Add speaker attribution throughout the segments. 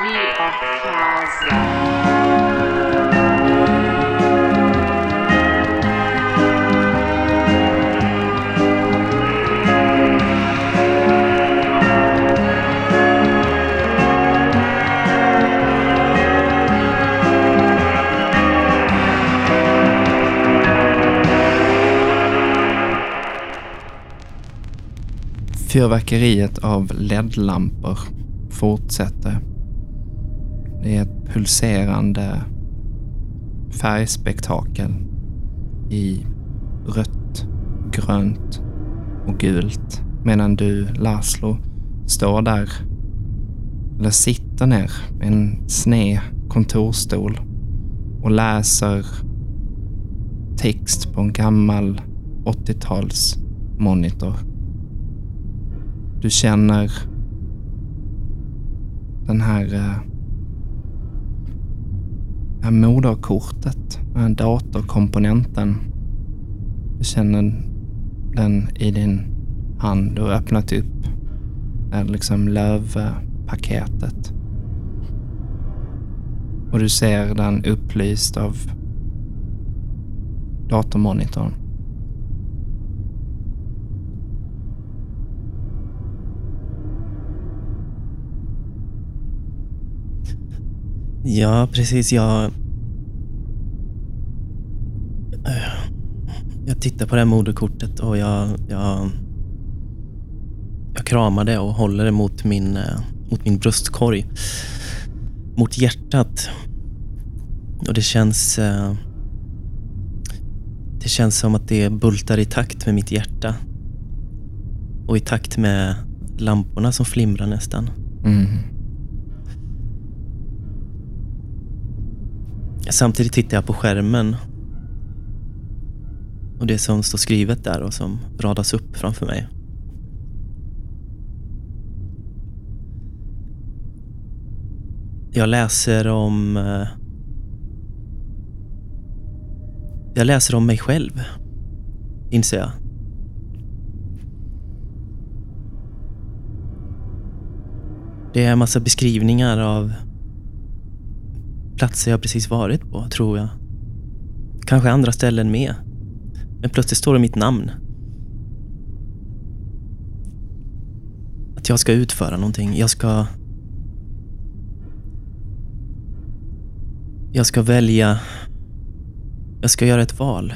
Speaker 1: Via casa.
Speaker 2: Fyrverkeriet av LED-lampor fortsätter. Det är ett pulserande färgspektakel i rött, grönt och gult. Medan du, Laszlo, står där, eller sitter ner med en sned kontorstol och läser text på en gammal 80-tals monitor. Du känner den här, eh, det här moderkortet, den här datorkomponenten. Du känner den i din hand. Du har öppnat upp det här liksom lövpaketet. Och du ser den upplyst av datormonitorn.
Speaker 3: Ja, precis. Jag... Jag tittar på det här moderkortet och jag, jag... Jag kramar det och håller det mot min, eh, mot min bröstkorg. Mot hjärtat. Och det känns... Eh, det känns som att det bultar i takt med mitt hjärta. Och i takt med lamporna som flimrar nästan.
Speaker 2: Mm.
Speaker 3: Samtidigt tittar jag på skärmen. Och det som står skrivet där och som radas upp framför mig. Jag läser om... Eh, jag läser om mig själv, inser jag. Det är en massa beskrivningar av platser jag precis varit på, tror jag. Kanske andra ställen med. Men plötsligt står det mitt namn. Att jag ska utföra någonting. Jag ska... Jag ska välja... Jag ska göra ett val.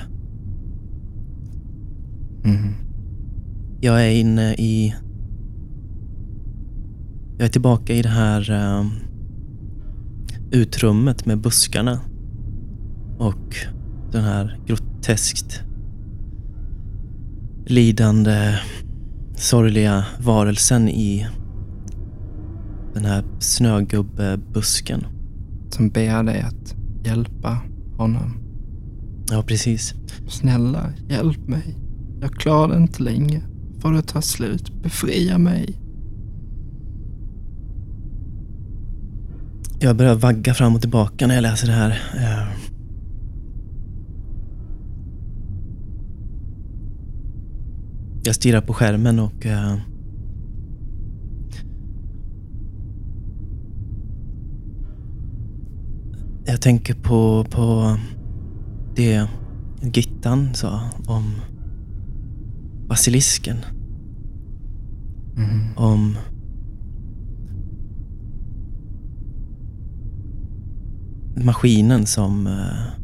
Speaker 2: Mm.
Speaker 3: Jag är inne i... Jag är tillbaka i det här eh, utrummet med buskarna. Och den här groteskt lidande, sorgliga varelsen i den här snögubbebusken.
Speaker 2: Som ber dig att hjälpa honom.
Speaker 3: Ja, precis.
Speaker 2: Snälla, hjälp mig. Jag klarar inte längre. Får det ta slut? Befria mig.
Speaker 3: Jag börjar vagga fram och tillbaka när jag läser det här. Eh, Jag stirrar på skärmen och eh, jag tänker på, på det Gittan sa om basilisken.
Speaker 2: Mm.
Speaker 3: Om maskinen som... eh,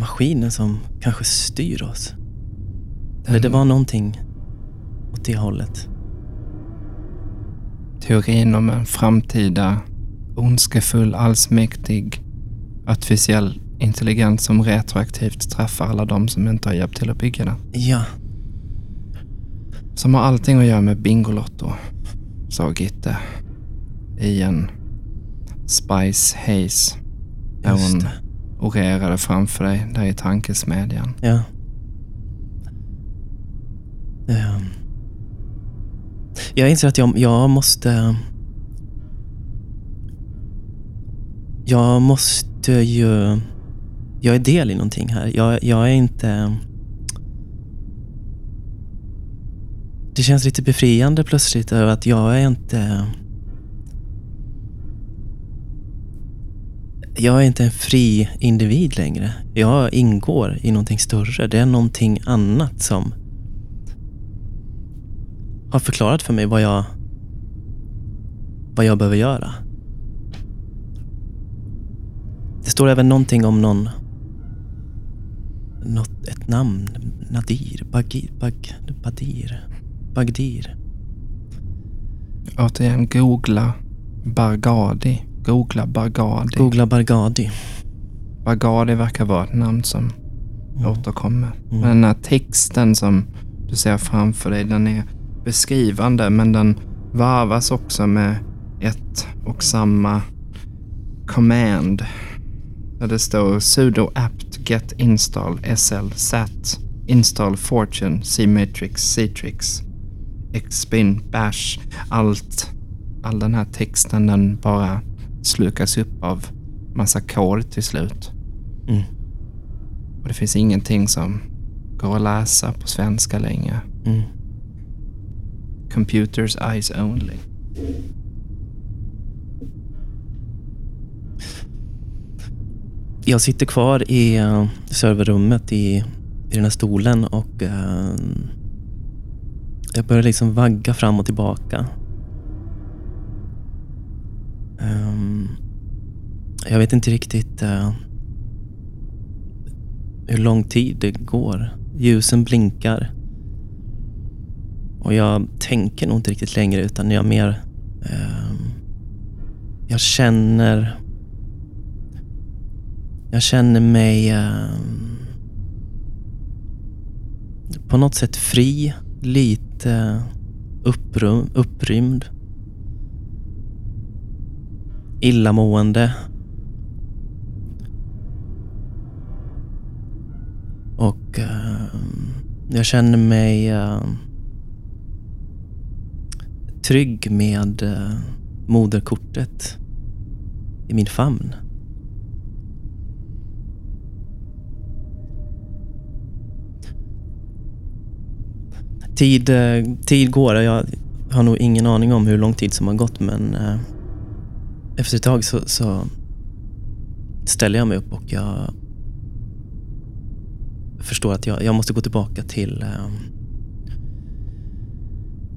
Speaker 3: maskinen som kanske styr oss. Eller det var någonting åt det hållet.
Speaker 2: Teorin om en framtida ondskefull, allsmäktig, artificiell intelligens som retroaktivt straffar alla de som inte har hjälpt till att bygga den.
Speaker 3: Ja,
Speaker 2: Som har allting att göra med Bingolotto, sa Gitte i en Spice Haze. Där
Speaker 3: just
Speaker 2: hon
Speaker 3: det.
Speaker 2: orerade framför dig där i tankesmedjan.
Speaker 3: Ja. Ehm. Jag inser att jag, jag måste... Jag måste ju... Jag är del i någonting här. Jag, jag är inte... det känns lite befriande plötsligt över att jag är inte... Jag är inte en fri individ längre. Jag ingår i någonting större. Det är någonting annat som har förklarat för mig vad jag, vad jag behöver göra. Det står även någonting om någon... Något, ett namn. Nadir. Bagir, Bag, Badir. Bagdir.
Speaker 2: Återigen, googla Bargadi. Googla Bargadi.
Speaker 3: Googla Bargadi.
Speaker 2: Bargadi verkar vara ett namn som
Speaker 3: Mm.
Speaker 2: återkommer.
Speaker 3: Mm.
Speaker 2: Men den här texten som du ser framför dig, den är beskrivande men den varvas också med ett och samma command. Där det står sudo apt get install sl sat install fortune c-matrix c-trix xspin bash allt. All den här texten den bara slukas upp av massa kod till slut.
Speaker 3: Mm.
Speaker 2: Och det finns ingenting som går att läsa på svenska längre.
Speaker 3: Mm.
Speaker 2: Computers eyes only.
Speaker 3: Jag sitter kvar i uh, serverrummet i, i den här stolen och eh, jag börjar liksom vagga fram och tillbaka. Um, jag vet inte riktigt uh, hur lång tid det går. Ljusen blinkar. Och jag tänker nog inte riktigt längre utan jag mer... ehm, jag känner... Jag känner mig ehm, på något sätt fri, lite upprum, upprymd. Illamående. Och uh, jag känner mig uh, trygg med uh, moderkortet i min famn. Tid, tid går. Jag har nog ingen aning om hur lång tid som har gått men efter ett tag så, så ställer jag mig upp och jag förstår att jag, jag måste gå tillbaka till eh,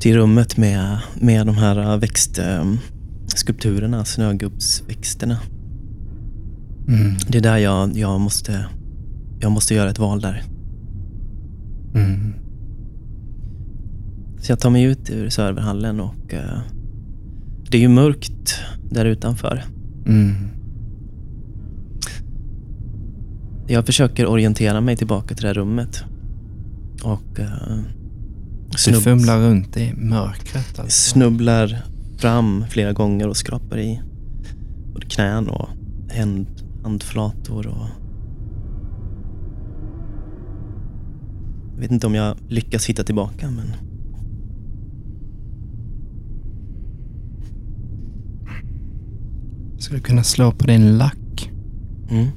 Speaker 3: till rummet med, med de här växtskulpturerna, snögubbsväxterna.
Speaker 2: Mm.
Speaker 3: Det är där jag, jag, måste, jag måste göra ett val där.
Speaker 2: Mm.
Speaker 3: Så jag tar mig ut ur serverhallen och eh, det är ju mörkt där utanför.
Speaker 2: Mm.
Speaker 3: Jag försöker orientera mig tillbaka till det här rummet. Och
Speaker 2: Du
Speaker 3: snubb-
Speaker 2: fumlar runt i mörkret alltså.
Speaker 3: snubblar fram flera gånger och skrapar i både knän och händ, handflator. Och... Jag vet inte om jag lyckas hitta tillbaka men
Speaker 2: Skulle kunna slå på din lack.
Speaker 3: mm.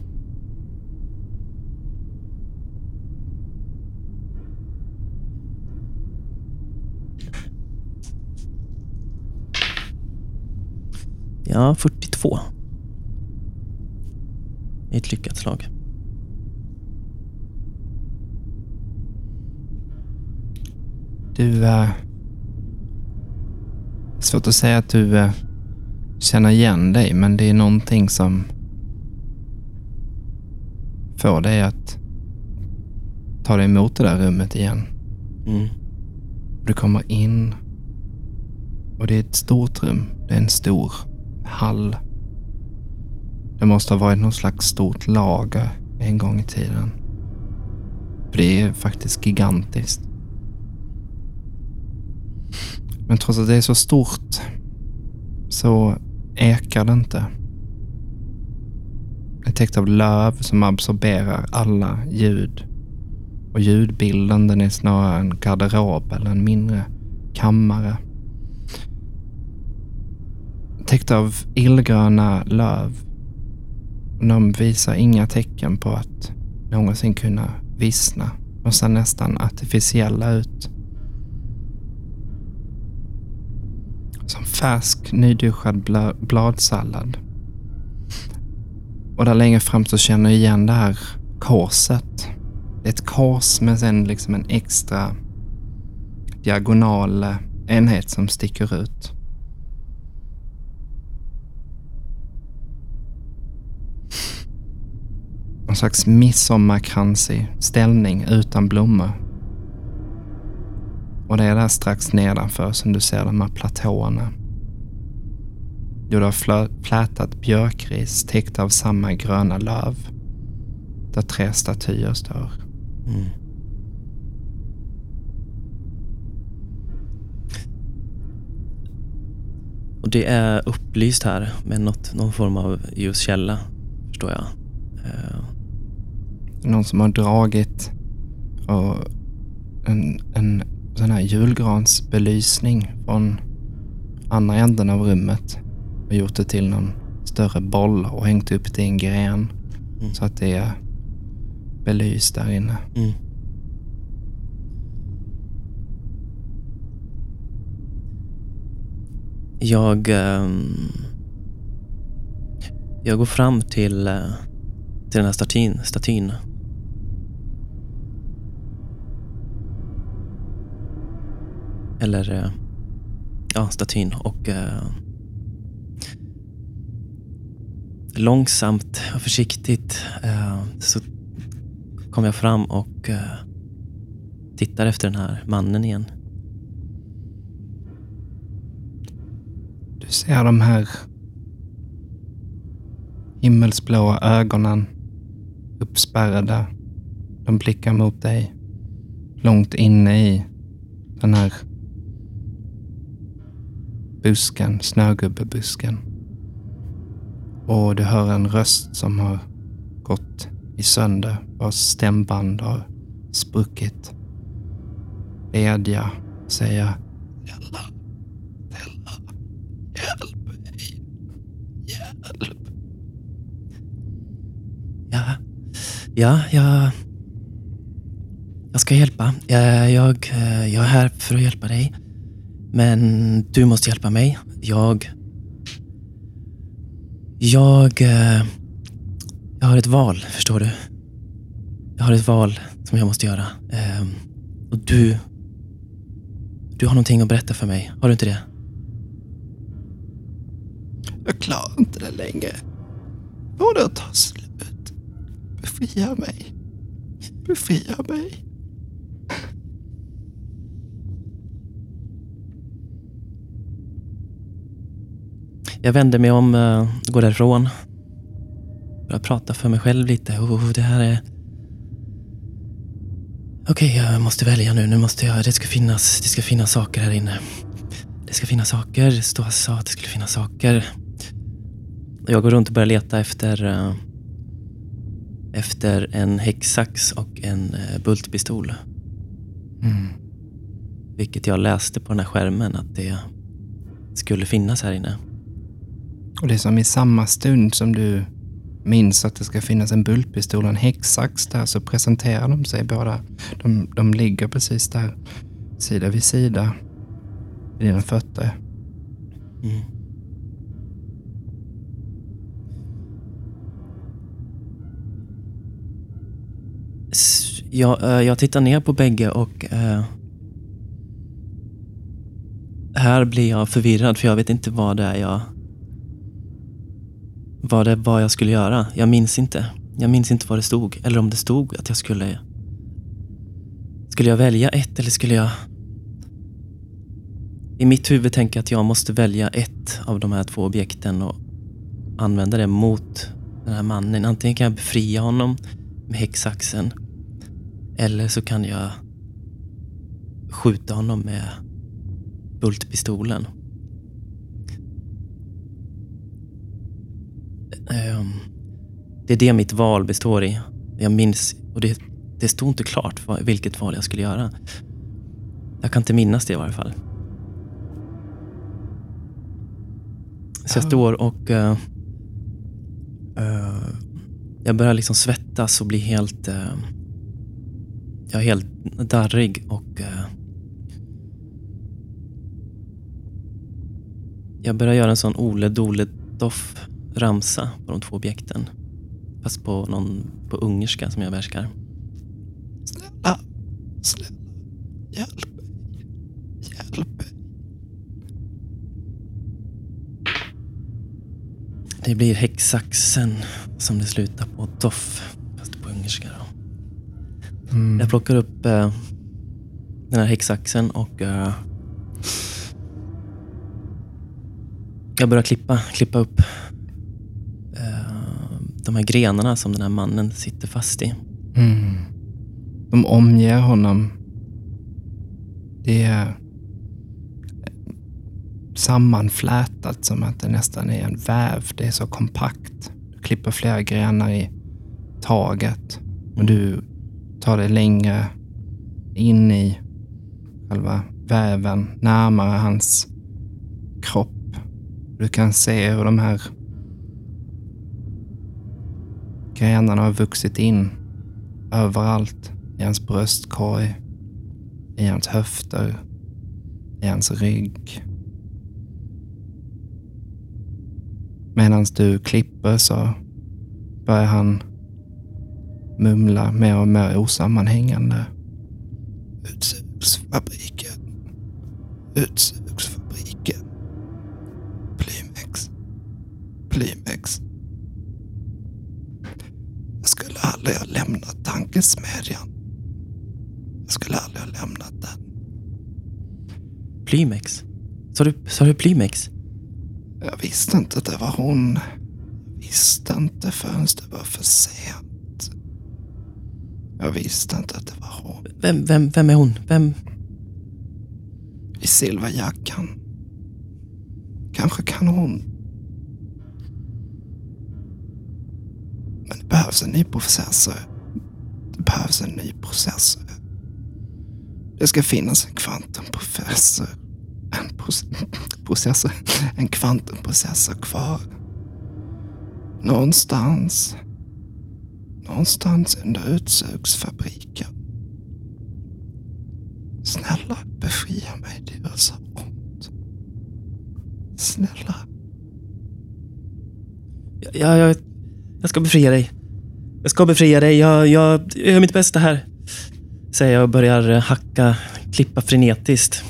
Speaker 3: Ja, 42. Ett lyckat slag.
Speaker 2: Du... Uh, svårt att säga att du eh, känner igen dig, men det är någonting som får dig att ta dig emot det där rummet igen.
Speaker 3: Mm.
Speaker 2: Du kommer in och det är ett stort rum. Det är en stor hall. Det måste ha varit något slags stort lager en gång i tiden. För det är faktiskt gigantiskt. Men trots att det är så stort så ekar det inte. Det är täckt av löv som absorberar alla ljud. Och ljudbilden den är snarare en garderob eller en mindre kammare. Täckt av illgröna löv. De visar inga tecken på att någonsin kunna vissna. De ser nästan artificiella ut. Färsk nyduschad bl bladsallad. Och där längre fram så känner jag igen det här korset. Det är ett kors med sen liksom en extra diagonal eh, enhet som sticker ut. Någon slags midsommarkransig ställning utan blommor. Och det är där strax nedanför som du ser de här platåerna. Jo, du har flätat björkris täckt av samma gröna löv. Där tre statyer står. Mm.
Speaker 3: Och det är upplyst här med något, någon form av ljuskälla, förstår jag. Uh.
Speaker 2: Någon som har dragit och en, en sån här julgransbelysning från andra änden av rummet och gjort det till någon större boll och hängt upp det i en gren mm. så att det är belyst där inne. Mm.
Speaker 3: Jag... Um, jag går fram till, uh, till den här statyn, statyn. Eller... Uh, ja, statyn och... Uh, långsamt och försiktigt eh, så kom jag fram och eh, tittar efter den här mannen igen.
Speaker 2: Du ser de här himmelsblåa ögonen uppspärrade. De blickar mot dig. Långt inne i den här busken, snögubbebusken. Och du hör en röst som har gått i sönder, vars stämband har spruckit. Bedja, säga Snälla, Hjälp mig. Hjälp.
Speaker 3: Ja, ja, jag... Jag ska hjälpa. Eh, jag, jag, jag är här för att hjälpa dig. Men du måste hjälpa mig. Jag... Jag... Eh, jag har ett val, förstår du. Jag har ett val som jag måste göra. Ehm, och du... Du har någonting att berätta för mig. Har du inte det?
Speaker 2: Jag klarar inte det längre. Får det att ta slut. Befria mig. Befria mig.
Speaker 3: Jag vänder mig om, uh, går därifrån. Börjar prata för mig själv lite. Oh, det här är... Okej, okay, jag måste välja nu. Nu måste jag... Det ska finnas, det ska finnas saker här inne. Det ska finnas saker. Stås sa att det skulle finnas saker. Jag går runt och börjar leta efter, uh, efter en häcksax och en uh, bultpistol. Mm. Vilket jag läste på den här skärmen att det skulle finnas här inne.
Speaker 2: Och det är som i samma stund som du minns att det ska finnas en bultpistol och en häcksax där så presenterar de sig båda. De, de ligger precis där, sida vid sida, vid dina fötter. Mm.
Speaker 3: Jag, uh, jag tittar ner på bägge och uh, här blir jag förvirrad för jag vet inte vad det är jag vad det var jag skulle göra. Jag minns inte. Jag minns inte vad det stod. Eller om det stod att jag skulle... Skulle jag välja ett eller skulle jag... I mitt huvud tänker jag att jag måste välja ett av de här två objekten och använda det mot den här mannen. Antingen kan jag befria honom med häcksaxen eller så kan jag skjuta honom med bultpistolen. Det är det mitt val består i. Jag minns, och det, det stod inte klart vilket val jag skulle göra. Jag kan inte minnas det i varje fall. Så jag står och uh, uh, jag börjar liksom svettas och bli helt uh, jag är helt darrig och... Jag börjar göra en sån Ole Dole Doff ramsa på de två objekten. Fast på någon på ungerska som jag behärskar.
Speaker 2: Snälla, snälla, hjälp mig. Hjälp mig.
Speaker 3: Det blir häxaxen som det slutar på Doff. Fast på ungerska då.
Speaker 2: Mm.
Speaker 3: Jag plockar upp eh, den här häxaxen och eh, jag börjar klippa, klippa upp de här grenarna som den här mannen sitter fast i.
Speaker 2: Mm. De omger honom. Det är sammanflätat som att det nästan är en väv. Det är så kompakt. Du klipper flera grenar i taget. Och du tar dig längre in i själva väven, närmare hans kropp. Du kan se hur de här grenarna har vuxit in överallt. I hans bröstkorg, i hans höfter, i hans rygg. Medan du klipper så börjar han mumla mer och mer osammanhängande. Utsugsfabriken. Utsugsfabriken. Plymex. Plymex. Jag skulle aldrig ha lämnat tankesmedjan. Jag skulle aldrig ha lämnat den.
Speaker 3: Plymex? Sa du, sa du Plymex?
Speaker 2: Jag visste inte att det var hon. Jag visste inte förrän det var för sent. Jag visste inte att det var hon.
Speaker 3: Vem, vem, vem är hon? Vem?
Speaker 2: I silverjackan. Kanske kan hon. Det behövs en ny processor. Det behövs en ny processor. Det ska finnas en kvantumprocessor. En processor. En kvantumprocessor kvar. Någonstans. Någonstans under utsugsfabriken. Snälla befria mig, det gör så ont. Snälla.
Speaker 3: Ja, jag, jag ska befria dig. Jag ska befria dig. Jag, jag, jag gör mitt bästa här. Säger jag och börjar eh, hacka, klippa frenetiskt.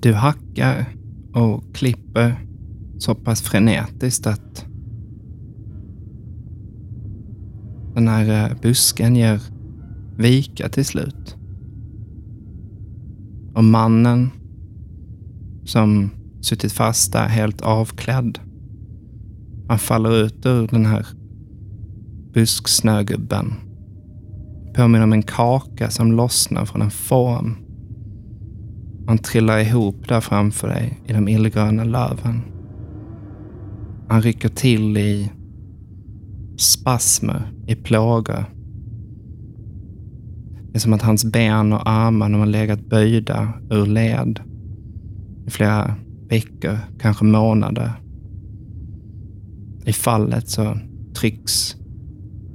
Speaker 2: Du hackar och klipper så pass frenetiskt att den här eh, busken ger vika till slut. Och mannen som suttit fast där helt avklädd. Han faller ut ur den här busksnögubben. Påminner om en kaka som lossnar från en form. Han trillar ihop där framför dig i de illgröna löven. Han rycker till i spasmer, i plågor. Det är som att hans ben och armar de har legat böjda ur led i flera veckor, kanske månader. I fallet så trycks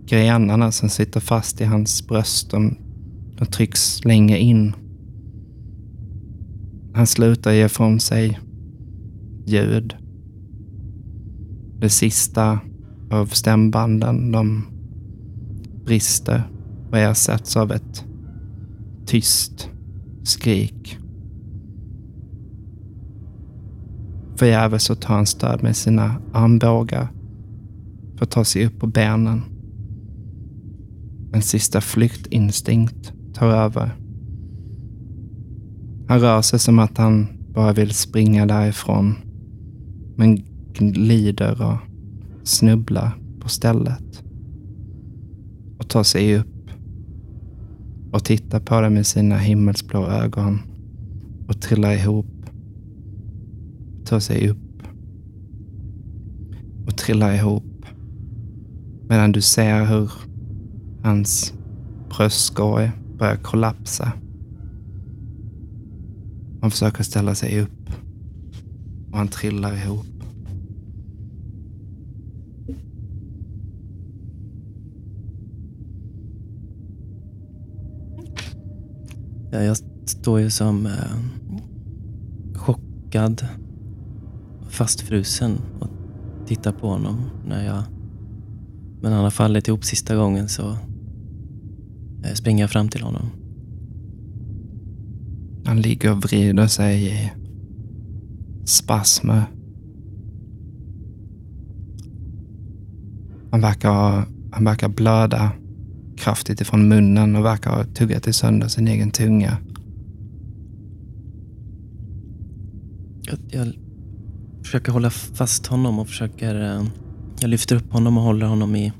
Speaker 2: grenarna som sitter fast i hans bröst, de, de trycks längre in. Han slutar ge från sig ljud. Det sista av stämbanden, de brister och ersätts av ett tyst skrik. Förgäves så tar han stöd med sina armbågar för att ta sig upp på benen. En sista flyktinstinkt tar över. Han rör sig som att han bara vill springa därifrån. Men glider och snubblar på stället. Och tar sig upp. Och tittar på det med sina himmelsblå ögon. Och trillar ihop. Tar sig upp. Och trillar ihop. Medan du ser hur hans bröstkorg börjar kollapsa. Han försöker ställa sig upp. Och han trillar ihop.
Speaker 3: Ja, jag står ju som... Eh, chockad, fastfrusen och tittar på honom när jag... Men han har fallit ihop sista gången så eh, springer jag fram till honom.
Speaker 2: Han ligger och vrider sig i spasmer. Han verkar, ha- han verkar blöda kraftigt ifrån munnen och verkar ha tuggat i sönder sin egen tunga.
Speaker 3: Jag, jag försöker hålla fast honom och försöker... Jag lyfter upp honom och håller honom i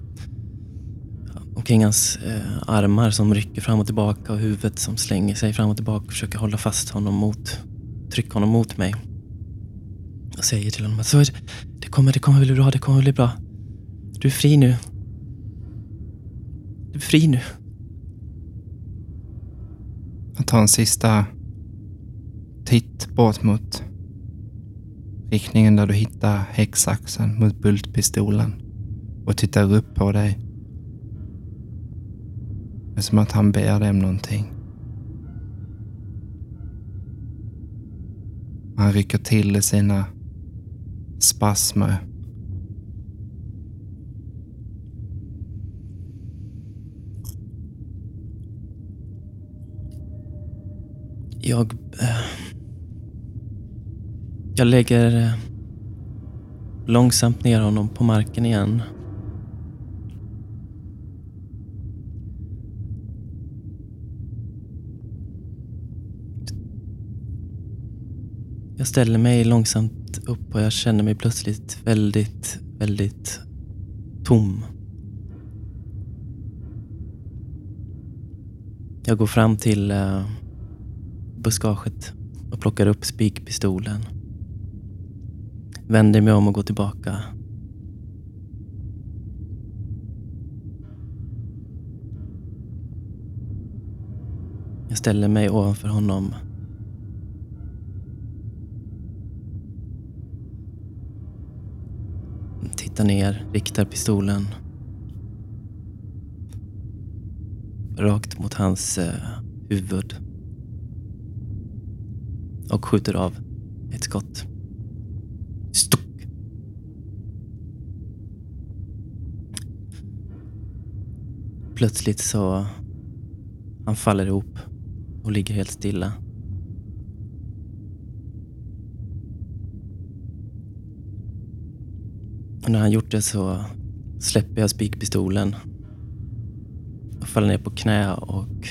Speaker 3: omkring hans eh, armar som rycker fram och tillbaka och huvudet som slänger sig fram och tillbaka. och Försöker hålla fast honom mot, trycka honom mot mig. Jag säger till honom att så är det, det, kommer, det kommer bli bra, det kommer bli bra. Du är fri nu. Du är fri nu.
Speaker 2: Jag tar en sista titt bort mot riktningen där du hittar häcksaxen mot bultpistolen och tittar upp på dig. Det är som att han ber dig om någonting. Han rycker till i sina spasmer.
Speaker 3: Jag... Äh jag lägger eh, långsamt ner honom på marken igen. Jag ställer mig långsamt upp och jag känner mig plötsligt väldigt, väldigt tom. Jag går fram till eh, buskaget och plockar upp spikpistolen. Vänder mig om och går tillbaka. Jag ställer mig ovanför honom. Tittar ner, riktar pistolen. Rakt mot hans eh, huvud och skjuter av ett skott. Plötsligt så... Han faller ihop och ligger helt stilla. Och när han gjort det så släpper jag spikpistolen och faller ner på knä och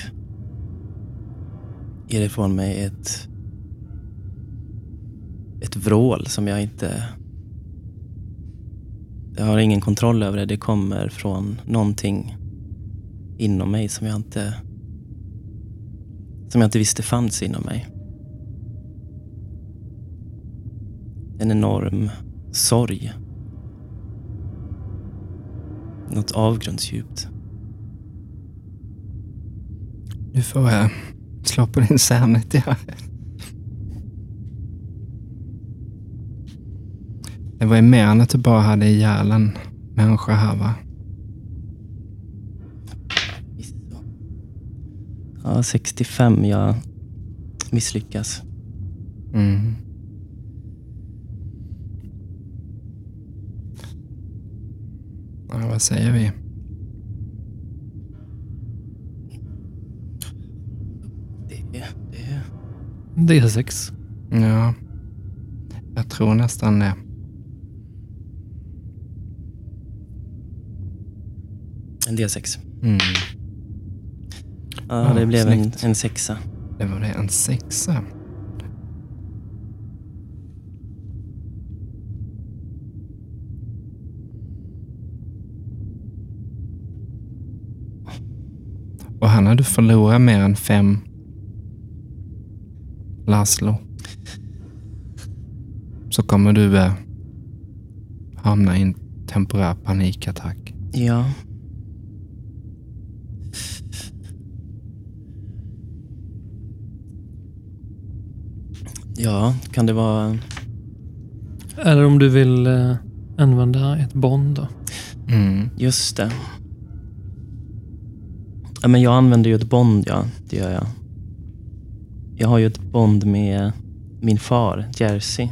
Speaker 3: ger ifrån mig ett ett vrål som jag inte... Jag har ingen kontroll över det. Det kommer från någonting inom mig som jag inte... Som jag inte visste fanns inom mig. En enorm sorg. Något avgrundsdjupt.
Speaker 2: Du får jag slå på din sanity här. Det var ju mer än att du bara hade ihjäl en människa här va?
Speaker 3: Ja, 65. Jag misslyckas.
Speaker 2: Mm. Ja, vad säger vi?
Speaker 3: Det, det,
Speaker 1: D6.
Speaker 2: Ja, jag tror nästan det.
Speaker 3: en D6.
Speaker 2: Mm. Ja,
Speaker 3: det blev en,
Speaker 2: snyggt.
Speaker 3: en sexa.
Speaker 2: Det var det, en sexa. Och här när du förlorar mer än fem Laszlo så kommer du eh, hamna i en temporär panikattack.
Speaker 3: Ja. Ja, kan det vara...
Speaker 1: Eller om du vill eh, använda ett bond då.
Speaker 2: Mm.
Speaker 3: Just det. Ja, men jag använder ju ett bond, ja. Det gör jag. Jag har ju ett bond med min far, Jersey.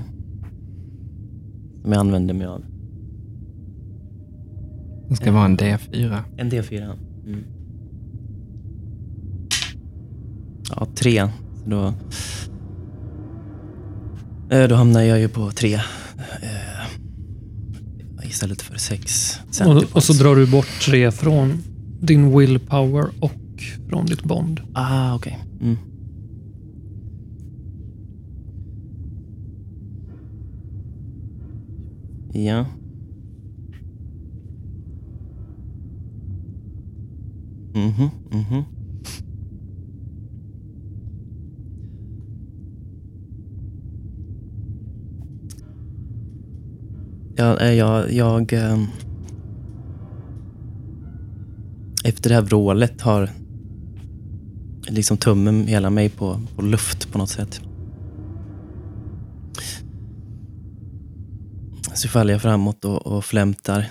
Speaker 3: Som jag använder mig av.
Speaker 2: Det ska vara en D4.
Speaker 3: En D4. Mm. Ja, tre. Så då, då hamnar jag ju på tre. eh, Istället för sex.
Speaker 1: Och, och så drar du bort tre från din willpower och från ditt bond.
Speaker 3: Ah, okej. Mm. Ja. Mhm, mhm. Ja, Eh, jag, jag, jag... Efter det här vrålet har liksom tummen hela mig på, på luft på något sätt. Så faller jag framåt och, och flämtar.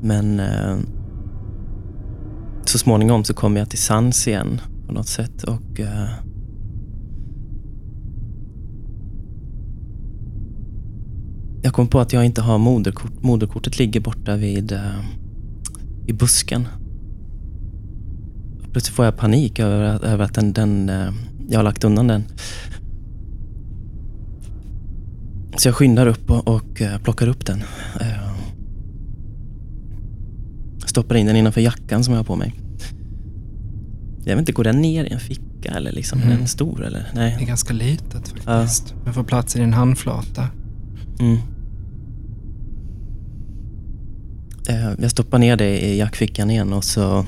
Speaker 3: Men eh, så småningom så kommer jag till sans igen på något sätt och eh, jag kom på att jag inte har moderkort. Moderkortet ligger borta vid eh, i busken. Plötsligt får jag panik över, att- över att den, den, eh, jag har lagt undan den. Så jag skyndar upp och, och eh, plockar upp den. Stoppar in den innanför jackan som jag har på mig. Jag vet inte, går den ner i en ficka eller liksom, är
Speaker 2: Mm.
Speaker 3: den stor eller?
Speaker 2: Det är
Speaker 3: Nej.
Speaker 2: ganska litet faktiskt. Det får plats i din handflata.
Speaker 3: Mm. Eh, Jag stoppar ner det i jackfickan igen och så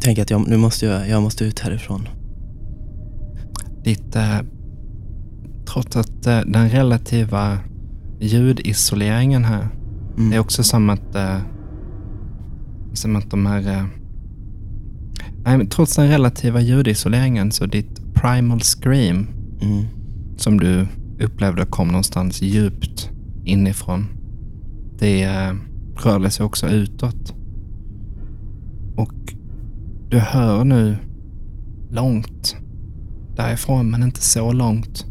Speaker 3: tänker att jag, nu måste jag, jag måste ut härifrån.
Speaker 2: Ditt, eh, trots att eh, den relativa ljudisoleringen här,
Speaker 3: Mm.
Speaker 2: det är också som att, eh, som att de här... Eh, nej, trots den relativa ljudisoleringen så ditt primal scream
Speaker 3: Mm.
Speaker 2: som du upplevde kom någonstans djupt inifrån. Det eh, rörde sig också utåt. Och du hör nu långt därifrån, men inte så långt,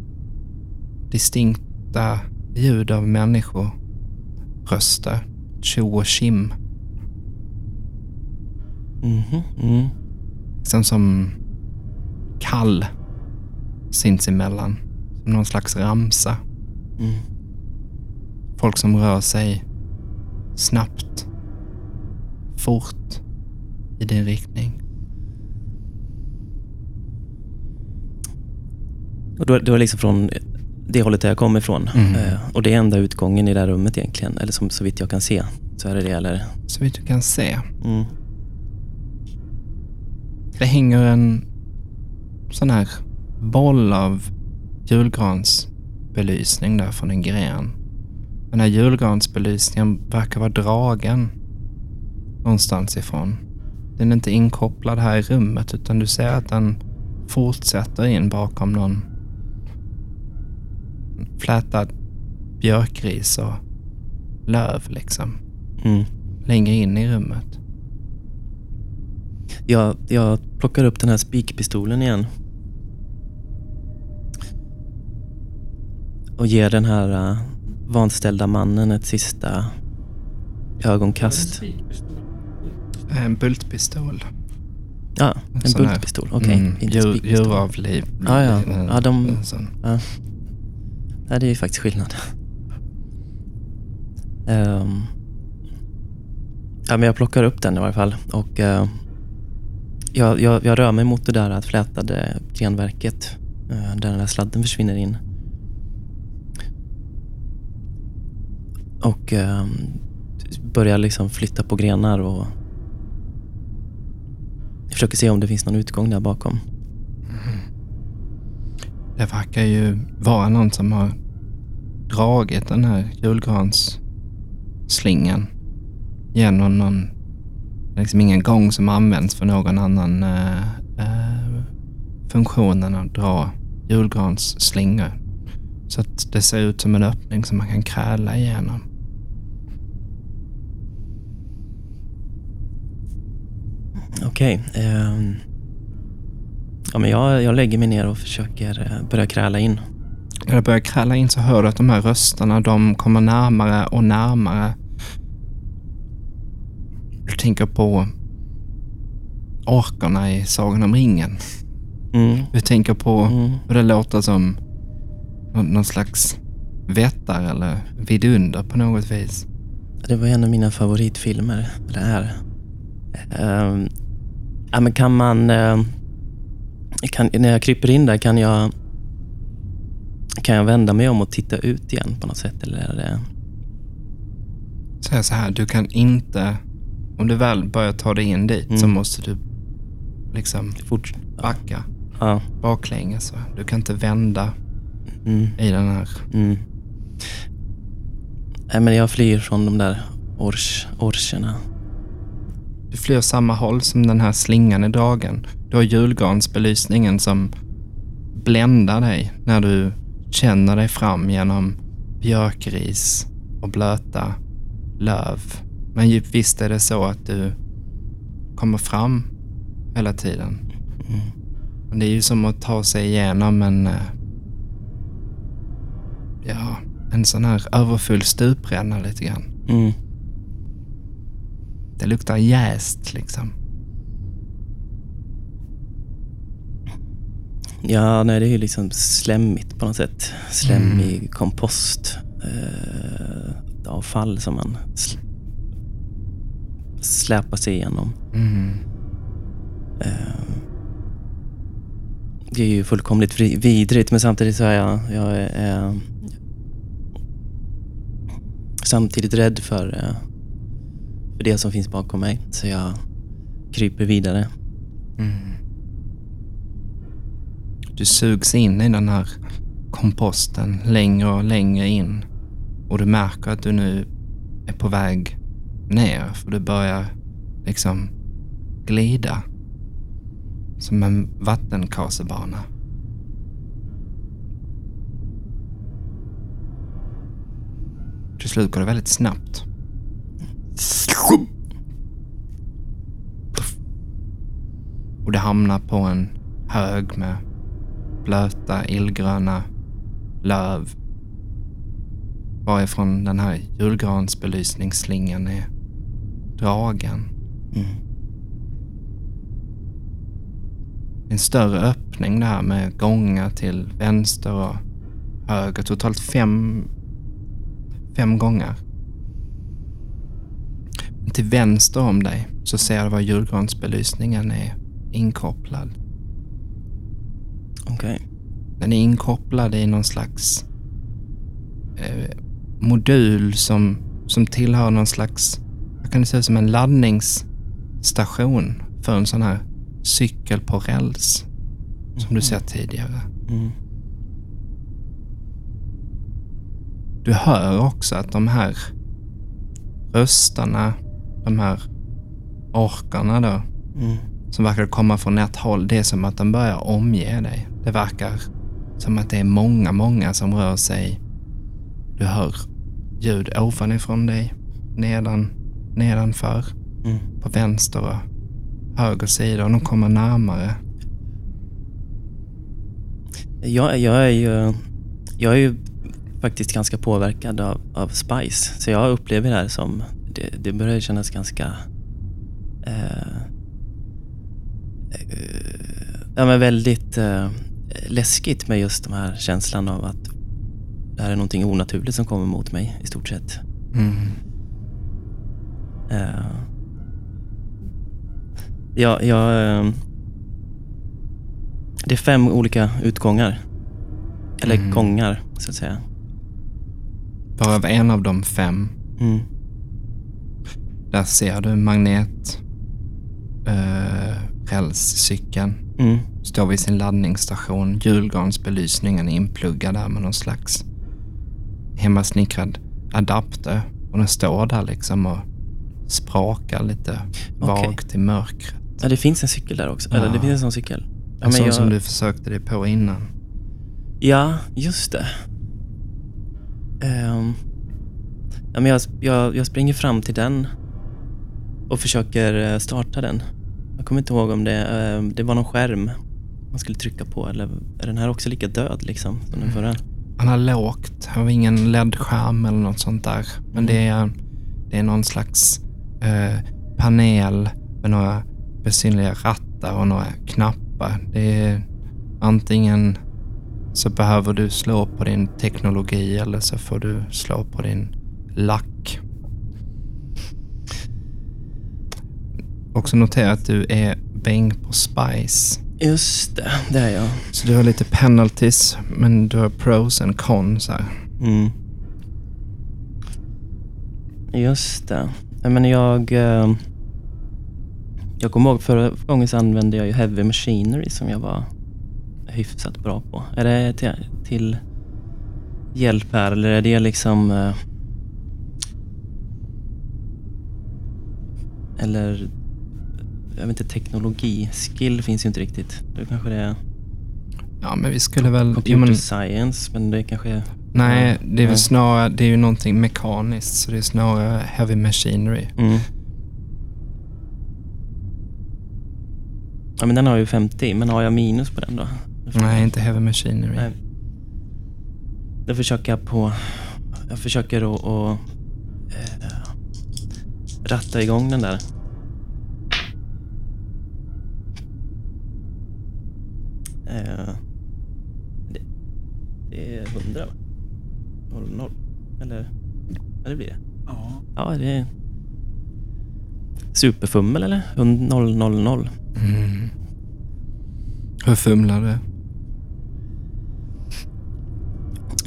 Speaker 2: distinkta ljud av människor. Röster, tjo och tjim.
Speaker 3: Mhm. Mm.
Speaker 2: Liksom som kall sinsemellan. Som någon slags ramsa.
Speaker 3: Mm.
Speaker 2: Folk som rör sig snabbt, fort i din riktning.
Speaker 3: Och då, då är liksom från det hållet där jag kommer ifrån.
Speaker 2: Mm.
Speaker 3: Eh, och det är enda utgången i det här rummet egentligen. Eller som, så vitt jag kan se. Så är det det. Eller?
Speaker 2: Så vitt du kan se.
Speaker 3: Mm.
Speaker 2: Det hänger en sån här boll av julgransbelysning där från en gren. Den här julgransbelysningen verkar vara dragen någonstans ifrån. Den är inte inkopplad här i rummet utan du ser att den fortsätter in bakom någon flätad björkris och löv liksom.
Speaker 3: Mm.
Speaker 2: Längre in i rummet.
Speaker 3: Jag, jag plockar upp den här spikpistolen igen. Och ger den här uh, vanställda mannen ett sista ögonkast.
Speaker 2: En bultpistol.
Speaker 3: Ja, en
Speaker 2: sån
Speaker 3: bultpistol. Okej,
Speaker 2: Mm,
Speaker 3: inte
Speaker 2: djur, djuravliv.
Speaker 3: Ja, ja. Ja, de-. Ja. Nej, det är ju faktiskt skillnad. Ehm. ja, men jag plockar upp den i varje fall. Och eh, jag, jag, jag rör mig mot det där att flätade grenverket. eh, där den där sladden försvinner in. Och eh, börjar liksom flytta på grenar och jag försöker se om det finns någon utgång där bakom. Mm.
Speaker 2: Det verkar ju vara någon som har dragit den här julgransslingan genom någon, liksom ingen gång som används för någon annan eh, eh, funktion än att dra julgransslingor. Så att det ser ut som en öppning som man kan kräla igenom.
Speaker 3: Okej. ehm, ja, men jag, jag lägger mig ner och försöker eh, börja kräla in.
Speaker 2: När det börjar kräla in så hör du att de här rösterna, de kommer närmare och närmare. Du tänker på orkarna i Sagan om ringen.
Speaker 3: Mm.
Speaker 2: Du tänker på
Speaker 3: Mm.
Speaker 2: hur det låter som nå- någon slags vättar eller vidunder på något vis.
Speaker 3: Det var en av mina favoritfilmer. Det är. Ja, men kan man... ehm, kan, när jag kryper in där, kan jag... Kan jag vända mig om och titta ut igen på något sätt? Eller är det...
Speaker 2: Säg så här, du kan inte... Om du väl börjar ta dig in dit så
Speaker 3: Mm.
Speaker 2: måste du liksom
Speaker 3: Fort...
Speaker 2: backa
Speaker 3: Ja.
Speaker 2: baklänges. Du kan inte vända
Speaker 3: Mm,
Speaker 2: i den här.
Speaker 3: mm. Nej, men jag flyr från de där ors, orcherna.
Speaker 2: Du flyr samma håll som den här slingan är dragen. Du har julgransbelysningen som bländar dig när du känner dig fram genom björkris och blöta löv. Men ju- visst är det så att du kommer fram hela tiden.
Speaker 3: Mm.
Speaker 2: Men det är ju som att ta sig igenom en... Eh, ja, en sån här överfull stupränna lite grann.
Speaker 3: Mm.
Speaker 2: Det luktar jäst liksom.
Speaker 3: Ja, nej, det är ju liksom slemmigt på något sätt. Slemmig kompost. Eh, avfall som man sl- släpar sig igenom.
Speaker 2: Mm.
Speaker 3: Eh, det är ju fullkomligt vidrigt, men samtidigt så är jag, jag är, eh, samtidigt rädd för, eh, för det som finns bakom mig. Så jag kryper vidare.
Speaker 2: Mm. Du sugs in i den här komposten längre och längre in. Och du märker att du nu är på väg ner. För du börjar liksom glida. Som en vattenkasebana. Till slut går det väldigt snabbt. Och det hamnar på en hög med blöta, illgröna löv. Varifrån den här julgransbelysningsslingan är dragen.
Speaker 3: Mm.
Speaker 2: En större öppning där med gångar till vänster och höger. Totalt fem, fem gånger. Till vänster om dig så ser du var julgransbelysningen är inkopplad.
Speaker 3: Okej.
Speaker 2: Den är inkopplad i någon slags eh, modul som, som tillhör någon slags, vad kan det se ut som en laddningsstation för en sån här cykel på räls. Som du sett tidigare.
Speaker 3: Mm.
Speaker 2: Du hör också att de här rösterna, de här orkarna då,
Speaker 3: Mm.
Speaker 2: som verkar komma från ett håll, det är som att de börjar omge dig. Det verkar som att det är många, många som rör sig. Du hör ljud ovanifrån dig, nedan, nedanför,
Speaker 3: Mm.
Speaker 2: på vänster och höger sida och de kommer närmare.
Speaker 3: Jag, jag, är ju, jag är ju faktiskt ganska påverkad av, av Spice. Så jag upplever det här som... Det, det börjar kännas ganska... Eh, eh, ja, men väldigt eh, läskigt med just den här känslan av att det här är någonting onaturligt som kommer mot mig i stort sett.
Speaker 2: Mm.
Speaker 3: Eh, ja, jag... eh, det är fem olika utgångar. Eller
Speaker 2: Mm.
Speaker 3: gångar, så att säga.
Speaker 2: Varav en av de fem,
Speaker 3: Mm.
Speaker 2: Där ser du magnet, eh, rälscykeln.
Speaker 3: Mm.
Speaker 2: Står vid sin laddningsstation. Julgransbelysningen är inpluggad där med någon slags hemmasnickrad adapter. Och den står där liksom och sprakar lite vagt i mörkret.
Speaker 3: Ja, det finns en cykel där också.
Speaker 2: Ja.
Speaker 3: Eller det finns en sån cykel. Ja,
Speaker 2: En sån
Speaker 3: jag,
Speaker 2: som du försökte dig på innan.
Speaker 3: ja just det. Ehm, ja, men jag, jag, jag springer fram till den och försöker eh, starta den. Jag kommer inte ihåg om det, eh, det var någon skärm man skulle trycka på eller är den här också lika död liksom som den förra?
Speaker 2: Han har har ingen LED-skärm eller något sånt där. Men det är, det är någon slags eh, panel med några besynliga rattar och några knappar. Det är antingen så behöver du slå på din teknologi eller så får du slå på din lack. Också notera att du är bäng på Spice.
Speaker 3: Just det, det är jag.
Speaker 2: Så du har lite penalties, men du har pros and cons här.
Speaker 3: Mm. Just det. Menar jag... eh, Jag kommer ihåg förra gången så använde jag ju Heavy Machinery som jag var hyfsat bra på. Är det till, till hjälp här eller är det liksom... eh, Eller... Jag vet inte, teknologi. Skill finns ju inte riktigt. Det kanske det är
Speaker 2: Ja, men vi skulle väl...
Speaker 3: Computer
Speaker 2: men,
Speaker 3: science, men det kanske är...
Speaker 2: nej, det är
Speaker 3: Nej.
Speaker 2: väl snarare... Det är ju någonting mekaniskt, så det är snarare heavy machinery.
Speaker 3: Mm. Ja, men den har ju 50, men har jag minus på den då?
Speaker 2: Nej, inte heavy machinery.
Speaker 3: Nej. Då försöker jag på... Jag försöker att, att eh, ratta igång den där. Eh, det, det är 100 va? 0, 0. Eller? Ja, det blir det.
Speaker 4: Ja.
Speaker 3: Ja, det är... Superfummel eller? 0, 0, 0.
Speaker 2: Mm. Hur fumlar du?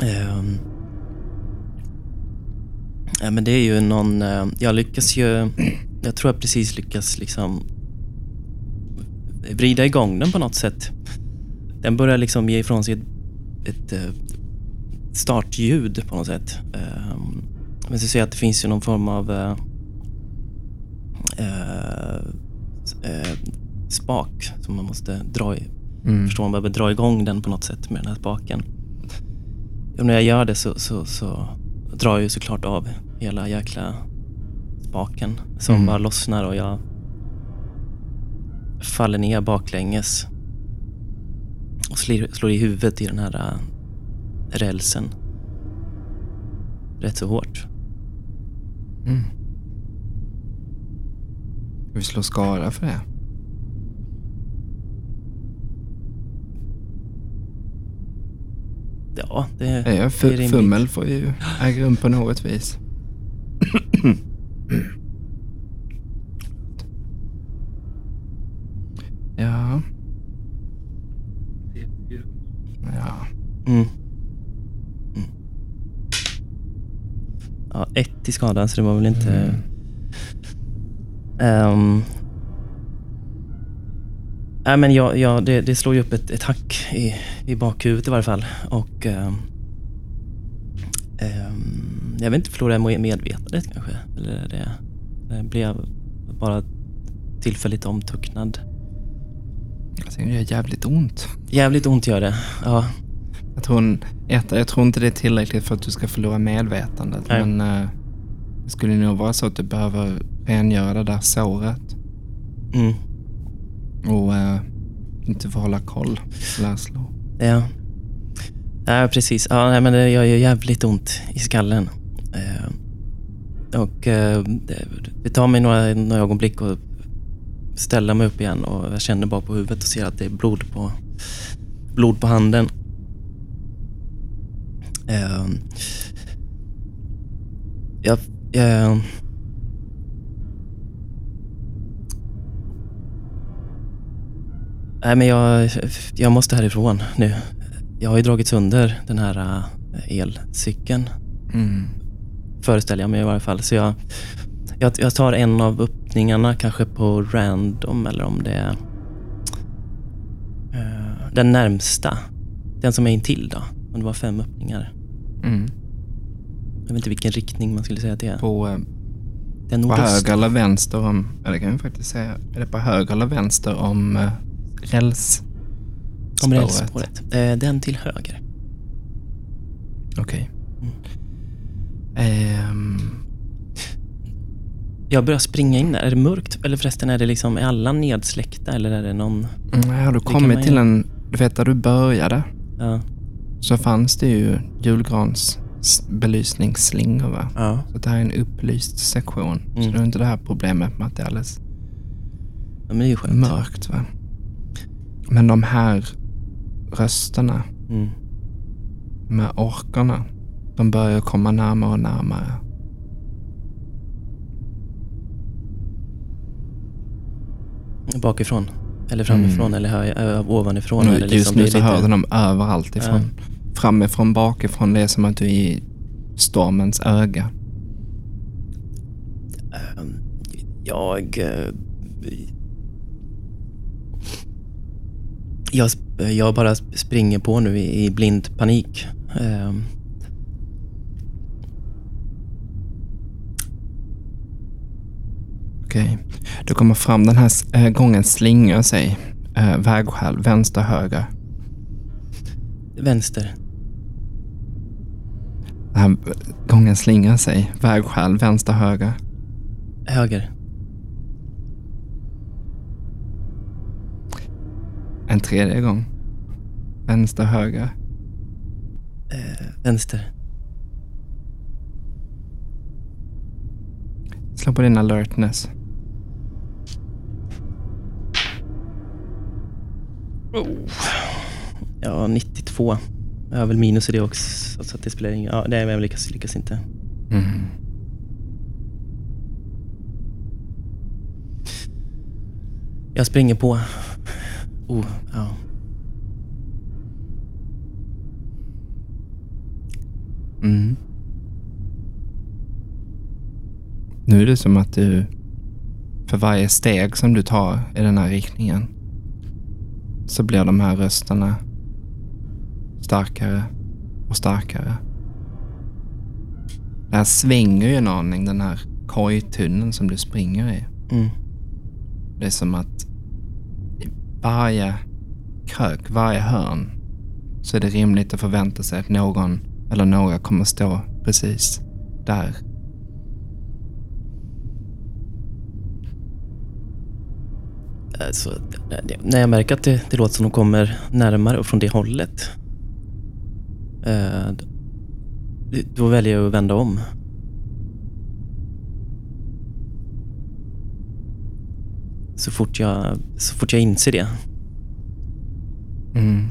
Speaker 3: Ehm. Ja, men det är ju någon... eh, Jag lyckas ju... Jag tror jag precis lyckas liksom vrida igång den på något sätt. Den börjar liksom ge ifrån sig ett, ett eh, startljud på något sätt. Ehm, Men så ser jag att det finns ju någon form av eh, eh, eh, spak som man måste dra i.
Speaker 2: Mm.
Speaker 3: Förstår man behöver dra igång den på något sätt med den här spaken. Och när jag gör det så, så, så drar jag ju såklart av hela jäkla spaken som
Speaker 2: Mm.
Speaker 3: bara lossnar och jag faller ner baklänges och slår, slår i huvudet i den här äh, rälsen. Rätt så hårt.
Speaker 2: Mm. Ska vi slå skada för det?
Speaker 3: Ja, det,
Speaker 2: Ja,
Speaker 3: det är rimligt.
Speaker 2: fummel får ju äga rum på något vis. ja, ja.
Speaker 3: Mm. Mm. Ja, ett i skadan så det var väl inte...
Speaker 2: Mm.
Speaker 3: Ehm. nej men jag, jag, det, det slår ju upp ett, ett hack i, i bakhuvudet i varje fall. Och... ehm, ehm, jag vet inte, förlorar jag medvetandet kanske? Eller, det, blir jag bara tillfälligt omtucknad?
Speaker 2: Jag tycker det gör jävligt ont.
Speaker 3: Jävligt ont gör det. Ja.
Speaker 2: Jag tror, en, jag tror inte det är tillräckligt för att du ska förlora medvetandet.
Speaker 3: Nej.
Speaker 2: Men eh, det skulle nog vara så att du behöver rengöra det där såret.
Speaker 3: Mm.
Speaker 2: Och eh, inte få hålla koll. Läslå.
Speaker 3: Ja. Ja, precis. Ja, nej, men det gör ju jävligt ont i skallen. Eh, och eh, det, det tar mig några, några ögonblick att ställa mig upp igen och jag känner bara på huvudet och ser att det är blod på, blod på handen. Eh, jag, jag, Nej, men jag, jag måste härifrån nu. Jag har ju dragit sönder den här äh, elcykeln,
Speaker 2: Mm.
Speaker 3: föreställer jag mig i varje fall. Så jag, jag, jag tar en av öppningarna, kanske på random eller om det är eh, den närmsta. Den som är intill då. Om det var fem öppningar.
Speaker 2: Mm.
Speaker 3: Jag vet inte vilken riktning man skulle säga att det är.
Speaker 2: På, eh,
Speaker 3: Den
Speaker 2: på höger eller vänster om... Ja, det kan vi faktiskt säga. Är det på höger eller vänster om uh, räls?
Speaker 3: Om
Speaker 2: spåret?
Speaker 3: rälsspåret. Eh, den till höger.
Speaker 2: Okej.
Speaker 3: Mm.
Speaker 2: Ehm,
Speaker 3: Jag börjar springa in där. Är det mörkt? Eller förresten, är det liksom, är alla nedsläckta eller är det någon...
Speaker 2: Mm, har du kommit till en... Du vet där du började
Speaker 3: Ja.
Speaker 2: så fanns det ju julgrans s- belysningsslingor va?
Speaker 3: Ja.
Speaker 2: Så det här är en upplyst sektion. Så
Speaker 3: Mm.
Speaker 2: det är inte det här problemet med att det är alldeles
Speaker 3: ja men det är ju skönt.
Speaker 2: mörkt va. Men de här rösterna
Speaker 3: Mm.
Speaker 2: med orkarna, de börjar komma närmare och närmare.
Speaker 3: Bakifrån? Eller framifrån? Eller hör jag, ö, ovanifrån?
Speaker 2: Nu,
Speaker 3: eller
Speaker 2: just
Speaker 3: liksom,
Speaker 2: nu
Speaker 3: det är
Speaker 2: så
Speaker 3: lite-
Speaker 2: hör du dem överallt ifrån. Framifrån, bakifrån. Det är som att du är i stormens öga.
Speaker 3: Ehm, Jag... eh, Jag, jag bara springer på nu i, i blind panik.
Speaker 2: Okej. Du kommer fram. Den här äh, gången slingar sig. Äh, vägskäl, vänster, höger.
Speaker 3: Vänster.
Speaker 2: Den här gången slingar sig. Vägskäl, vänster, höger.
Speaker 3: Höger.
Speaker 2: En tredje gång. Vänster, höger.
Speaker 3: Eh, vänster.
Speaker 2: Slå på din alertness.
Speaker 3: Ja, 92. Jag har väl minus i det också, så att det spelar ingen... Ja, nej, men jag lyckas, lyckas inte.
Speaker 2: Mm.
Speaker 3: Jag springer på. Oh, ja.
Speaker 2: Mm. Nu är det som att du, för varje steg som du tar i den här riktningen, så blir de här rösterna starkare och starkare. Det här svänger ju en aning, den här kojtunneln som du springer i.
Speaker 3: Mm.
Speaker 2: Det är som att i varje krök, varje hörn, så är det rimligt att förvänta sig att någon eller några kommer stå precis där.
Speaker 3: Alltså, det- det- när jag märker att det, det låter som de kommer närmare och från det hållet. Eh, då väljer jag att vända om. Så fort jag, så fort jag inser det.
Speaker 2: Mm.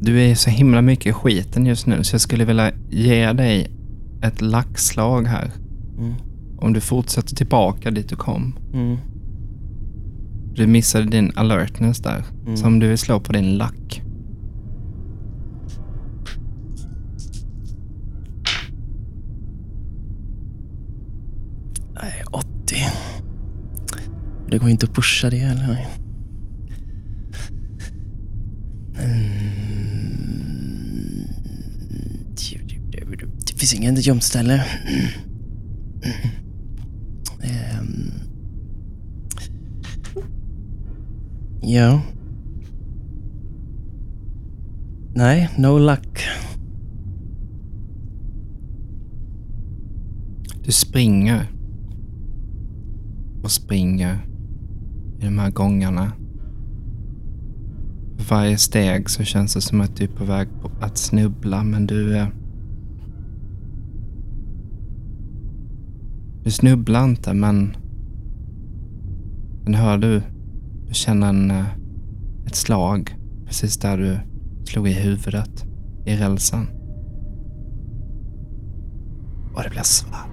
Speaker 2: Du är så himla mycket i skiten just nu så jag skulle vilja ge dig ett lackslag här.
Speaker 3: Mm.
Speaker 2: Om du fortsätter tillbaka dit du kom.
Speaker 3: Mm.
Speaker 2: Du missade din alertness där.
Speaker 3: Mm.
Speaker 2: Så om du vill slå på din lack.
Speaker 3: Nej, 80. Det går inte att pusha det eller? Nej. Mm. Det finns inget gömställe. Ja. Nej, no luck.
Speaker 2: Du springer. Och springer i de här gångarna. För varje steg så känns det som att du är på väg att snubbla men du är... Du snubblar inte men... Men hör du? Du känner en, eh, ett slag precis där du slog i huvudet i rälsen. Och det blir svart.